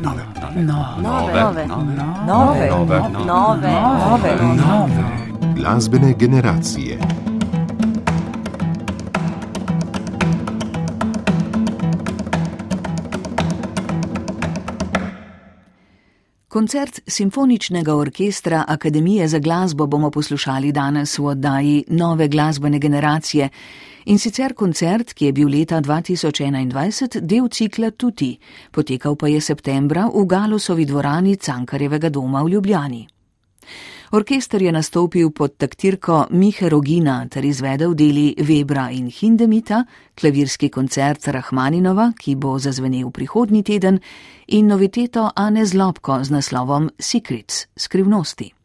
nove, nove, nove, nove, nove, nove, nove. Glasbene generacije. Koncert Simfoničnega orkestra Akademije za glasbo bomo poslušali danes v oddaji Nove glasbene generacije. In sicer koncert, ki je bil leta 2021 del cikla Tuti, potekal pa je septembra v Galusovi dvorani Cankarjevega doma v Ljubljani. Orkester je nastopil pod taktirko Mihe Rogina ter izvedel deli Webra in Hindemita, klavirski koncert Rahmaninova, ki bo zazvenel prihodnji teden, in noviteto Ane Zlobko z naslovom Secrets, skrivnosti.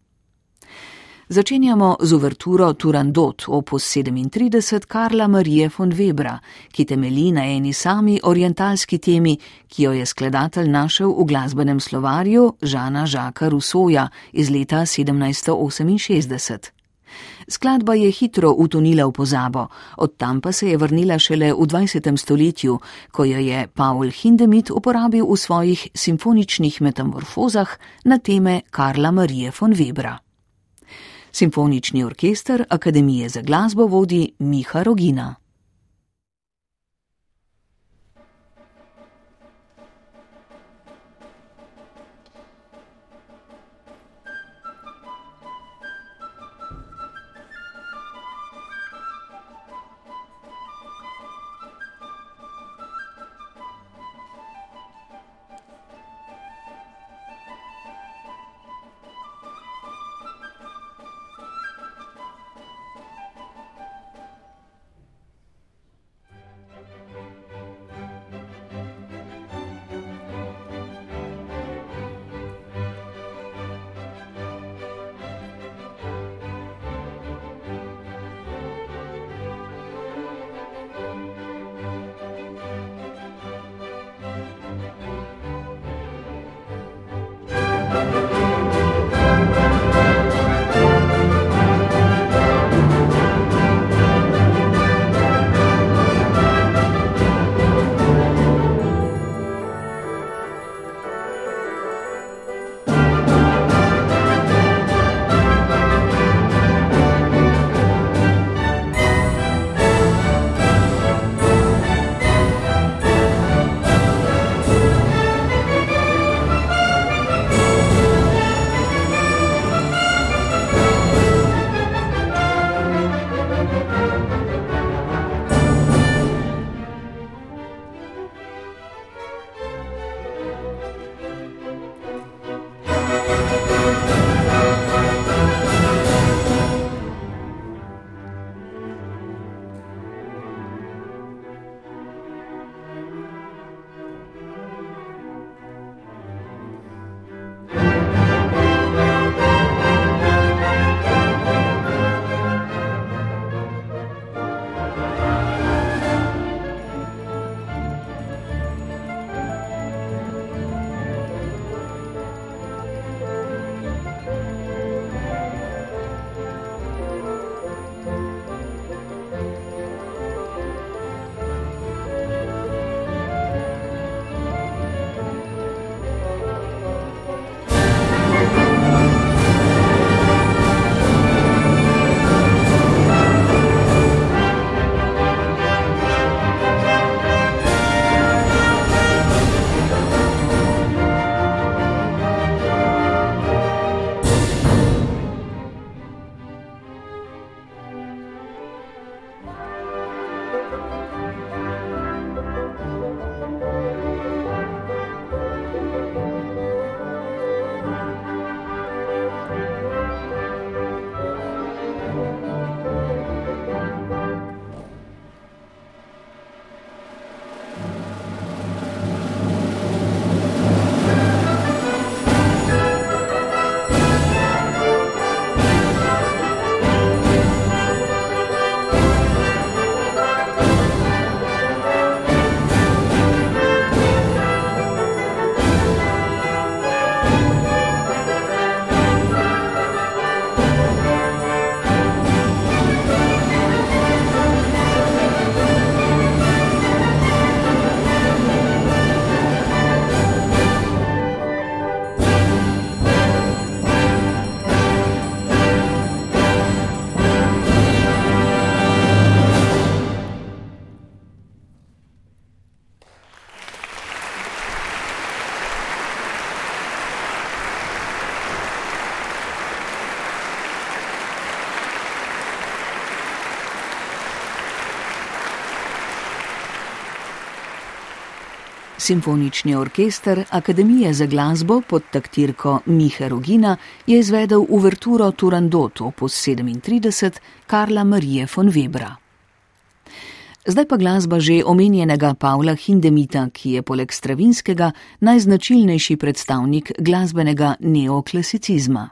Začenjamo z uverturo Turandot opus 37 Karla Marije von Webra, ki temelji na eni sami orientalski temi, ki jo je skladatelj našel v glasbenem slovarju Žana Žaka Rusoja iz leta 1768. Skladba je hitro utonila v pozabo, od tam pa se je vrnila šele v 20. stoletju, ko jo je Paul Hindemith uporabil v svojih simfoničnih metamorfozah na teme Karla Marije von Webra. Simfonični orkester Akademije za glasbo vodi Miha Rogina. Simfonični orkester Akademije za glasbo pod taktirko Miha Rogina je izvedel uverturo Turandot opus 37 Karla Marije von Webra. Zdaj pa glasba že omenjenega Pavla Hindemita, ki je poleg Stravinskega najznačilnejši predstavnik glasbenega neoklasicizma.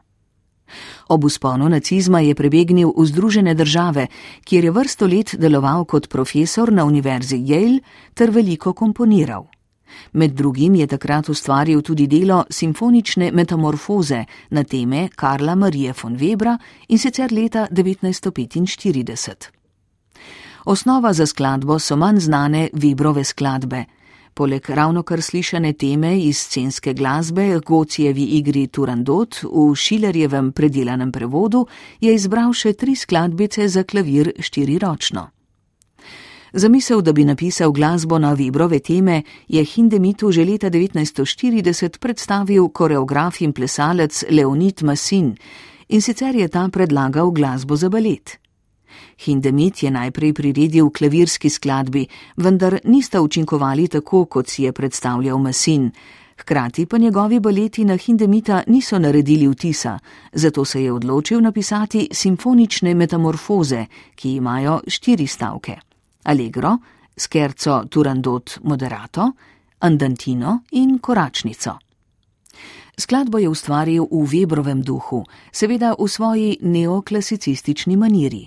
Ob usponu nacizma je prebegnil v Združene države, kjer je vrsto let deloval kot profesor na univerzi Yale ter veliko komponiral. Med drugim je takrat ustvaril tudi delo Simfonične metamorfoze na teme Karla Marije von Webra in sicer leta 1945. Osnova za skladbo so manj znane Webrove skladbe. Poleg ravno kar slišane teme iz scenske glasbe Gocijevi igri Turandot v Šilerjevem predelanem prevodu je izbral še tri skladbice za klavir štiriročno. Zamisel, da bi napisal glasbo na Webrove teme, je Hindemitu že leta 1940 predstavil koreograf in plesalec Leonid Masin in sicer je ta predlagal glasbo za balet. Hindemit je najprej priredil klavirski skladbi, vendar nista učinkovali tako, kot si je predstavljal Masin. Hkrati pa njegovi baleti na Hindemita niso naredili vtisa, zato se je odločil napisati simfonične metamorfoze, ki imajo štiri stavke: Allegro, Scherzo Turandot Moderato, Andantino in Koračnico. Skladbo je ustvaril v Webrovem duhu, seveda v svoji neoklasicistični maniri.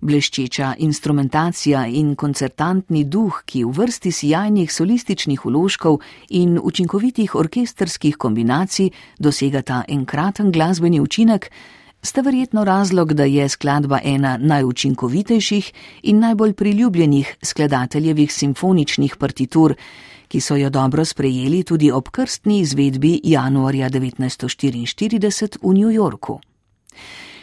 Bleščeča instrumentacija in koncertantni duh, ki v vrsti sjajnih solističnih uložkov in učinkovitih orkesterskih kombinacij dosegata enkraten glasbeni učinek, sta verjetno razlog, da je skladba ena najučinkovitejših in najbolj priljubljenih skladateljevih simfoničnih partitur, ki so jo dobro sprejeli tudi ob krstni izvedbi januarja 1944 v New Yorku.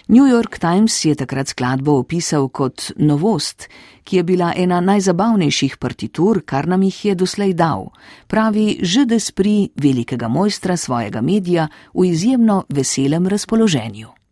New York Times je takrat skladbo opisal kot novost, ki je bila ena najzabavnejših partitur, kar nam jih je doslej dal, pravi Žedes pri velikega mojstra svojega medija v izjemno veselem razpoloženju.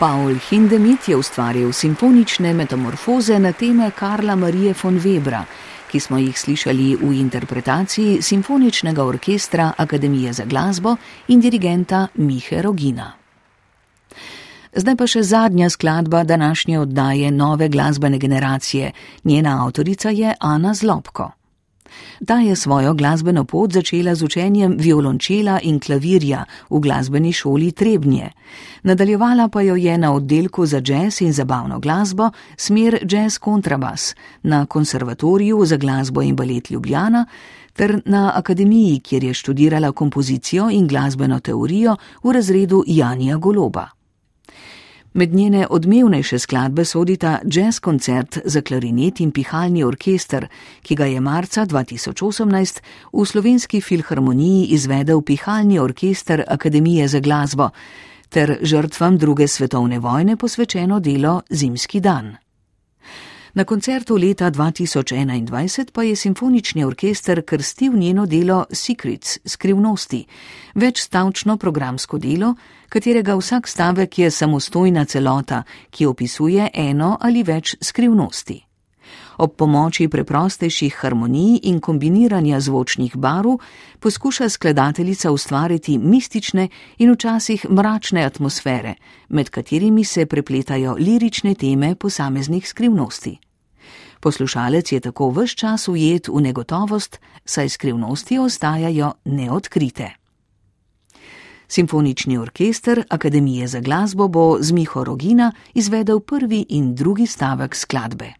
Paul Hindemith je ustvaril simfonične metamorfoze na teme Karla Marije von Webra, ki smo jih slišali v interpretaciji simfoničnega orkestra Akademije za glasbo in dirigenta Mihe Rogina. Zdaj pa še zadnja skladba današnje oddaje nove glasbene generacije. Njena avtorica je Ana Zlobko. Ta je svojo glasbeno pot začela z učenjem violončela in klavirja v glasbeni šoli Trebnje. Nadaljevala pa jo je na oddelku za jazz in zabavno glasbo, smer jazz kontrabas, na konservatoriju za glasbo in balet Ljubljana ter na akademiji, kjer je študirala kompozicijo in glasbeno teorijo v razredu Janja Goloba. Med njene odmevnejše skladbe sodita jazz koncert za klarinet in pihalni orkester, ki ga je marca 2018 v slovenski filharmoniji izvedel pihalni orkester Akademije za glasbo, ter žrtvam druge svetovne vojne posvečeno delo Zimski dan. Na koncertu leta 2021 pa je simfonični orkester krstil njeno delo Secrets, skrivnosti, večstavčno programsko delo, katerega vsak stavek je samostojna celota, ki opisuje eno ali več skrivnosti. Ob pomoči preprostejših harmonij in kombiniranja zvočnih barv poskuša skladateljica ustvariti mistične in včasih mračne atmosfere, med katerimi se prepletajo lirične teme posameznih skrivnosti. Poslušalec je tako vse čas ujet v negotovost, saj skrivnosti ostajajo neodkrite. Simfonični orkester Akademije za glasbo bo z Miho Rogina izvedel prvi in drugi stavek skladbe.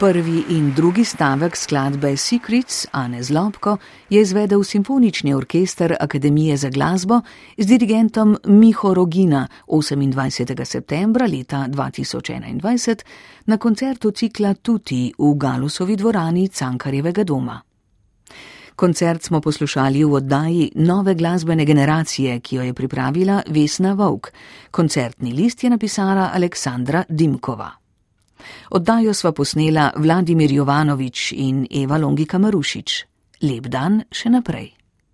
Prvi in drugi stavek skladbe Secrets Ane Zlobko je izvedel Simfonični orkester Akademije za glasbo z dirigentom Miho Rogina 28. septembra leta 2021 na koncertu cikla Tuti v Galusovi dvorani Cankarjevega doma. Koncert smo poslušali v oddaji Nove glasbene generacije, ki jo je pripravila Vesna Vovk. Koncertni list je napisala Aleksandra Dimkova. Oddajo sva posnela Vladimir Jovanovič in Eva Longika Marušič. Lep dan še naprej.